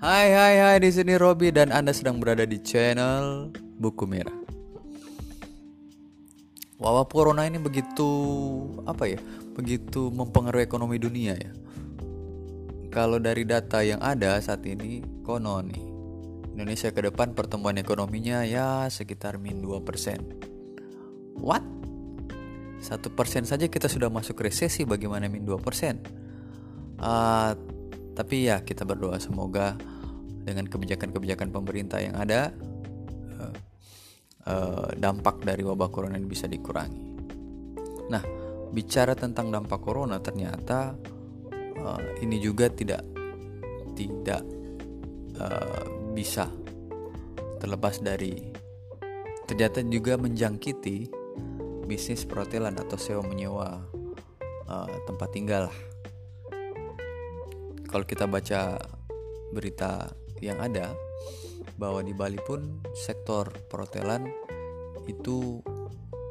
Hai hai hai di sini Robi dan Anda sedang berada di channel Buku Merah. Wabah corona ini begitu apa ya? Begitu mempengaruhi ekonomi dunia ya. Kalau dari data yang ada saat ini konon nih Indonesia ke depan pertumbuhan ekonominya ya sekitar min 2%. What? Satu persen saja kita sudah masuk resesi bagaimana min 2%? Uh, tapi ya kita berdoa semoga dengan kebijakan-kebijakan pemerintah yang ada uh, uh, dampak dari wabah corona ini bisa dikurangi. Nah, bicara tentang dampak corona ternyata uh, ini juga tidak tidak bisa terlepas dari ternyata juga menjangkiti bisnis perhotelan atau sewa menyewa tempat tinggal kalau kita baca berita yang ada bahwa di Bali pun sektor perhotelan itu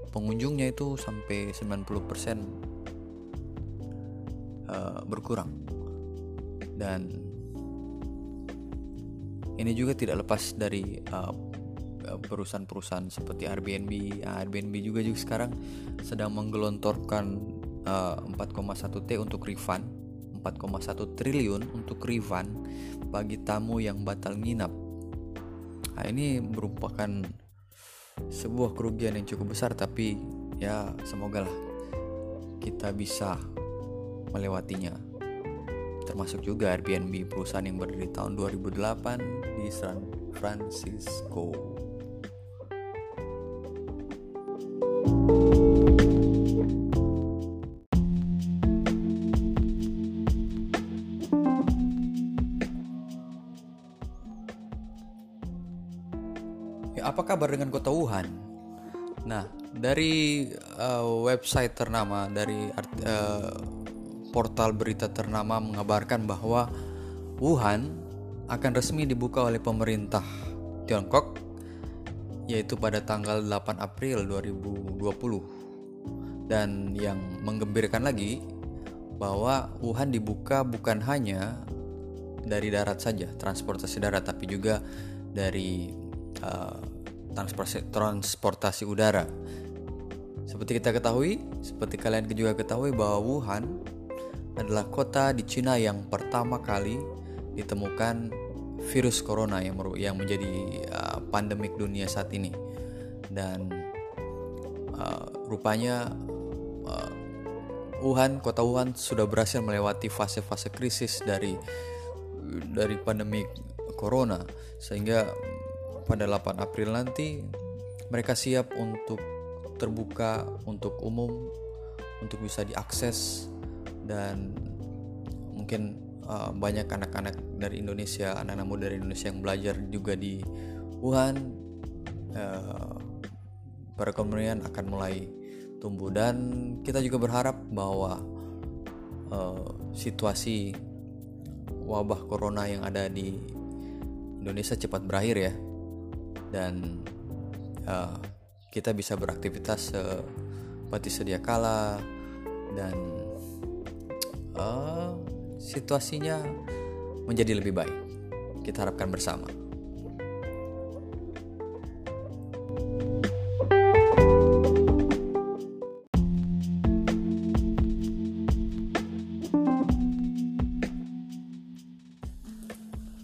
pengunjungnya itu sampai 90% uh, berkurang. Dan ini juga tidak lepas dari uh, perusahaan-perusahaan seperti Airbnb. Airbnb juga juga sekarang sedang menggelontorkan uh, 4,1 T untuk refund 4,1 triliun untuk refund bagi tamu yang batal nginap. Nah, ini merupakan sebuah kerugian yang cukup besar tapi ya semoga lah kita bisa melewatinya. Termasuk juga Airbnb perusahaan yang berdiri tahun 2008 di San Francisco. Ya, apa kabar dengan kota Wuhan? Nah, dari uh, website ternama, dari uh, portal berita ternama mengabarkan bahwa Wuhan akan resmi dibuka oleh pemerintah Tiongkok yaitu pada tanggal 8 April 2020. Dan yang menggembirakan lagi bahwa Wuhan dibuka bukan hanya dari darat saja, transportasi darat tapi juga dari uh, transportasi, udara. Seperti kita ketahui, seperti kalian juga ketahui bahwa Wuhan adalah kota di Cina yang pertama kali ditemukan virus corona yang yang menjadi uh, pandemik dunia saat ini. Dan uh, rupanya uh, Wuhan, kota Wuhan sudah berhasil melewati fase-fase krisis dari dari pandemi corona sehingga pada 8 April nanti mereka siap untuk terbuka untuk umum untuk bisa diakses dan mungkin uh, banyak anak-anak dari Indonesia anak-anak muda dari Indonesia yang belajar juga di Wuhan uh, perekonomian akan mulai tumbuh. Dan kita juga berharap bahwa uh, situasi wabah corona yang ada di Indonesia cepat berakhir ya dan uh, kita bisa beraktivitas seperti sedia kala dan uh, situasinya menjadi lebih baik. Kita harapkan bersama.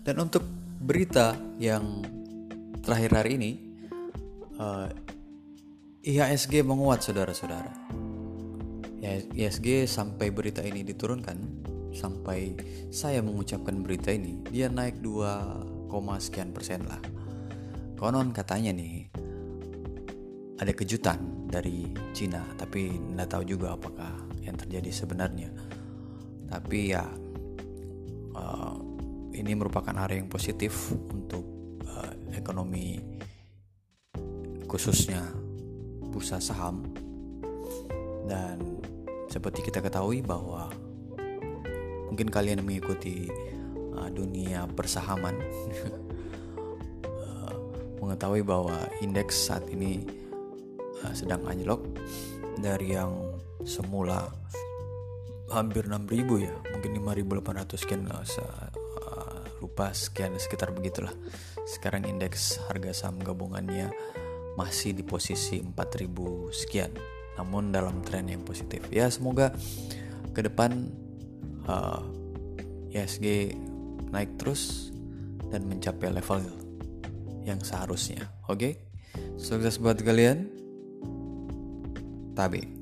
Dan untuk berita yang terakhir hari ini uh, IHSG menguat saudara-saudara. IHSG sampai berita ini diturunkan sampai saya mengucapkan berita ini dia naik 2, sekian persen lah. Konon katanya nih ada kejutan dari Cina tapi nggak tahu juga apakah yang terjadi sebenarnya. Tapi ya uh, ini merupakan hari yang positif untuk ekonomi khususnya bursa saham. Dan seperti kita ketahui bahwa mungkin kalian mengikuti uh, dunia persahaman uh, mengetahui bahwa indeks saat ini uh, sedang anjlok dari yang semula hampir 6000 ya mungkin 5800 sekian uh, rupa sekian sekitar begitulah sekarang indeks harga saham gabungannya masih di posisi 4000 sekian. Namun dalam tren yang positif. Ya semoga ke depan uh, ISG naik terus dan mencapai level yang seharusnya. Oke? Okay? sukses buat kalian. Tabe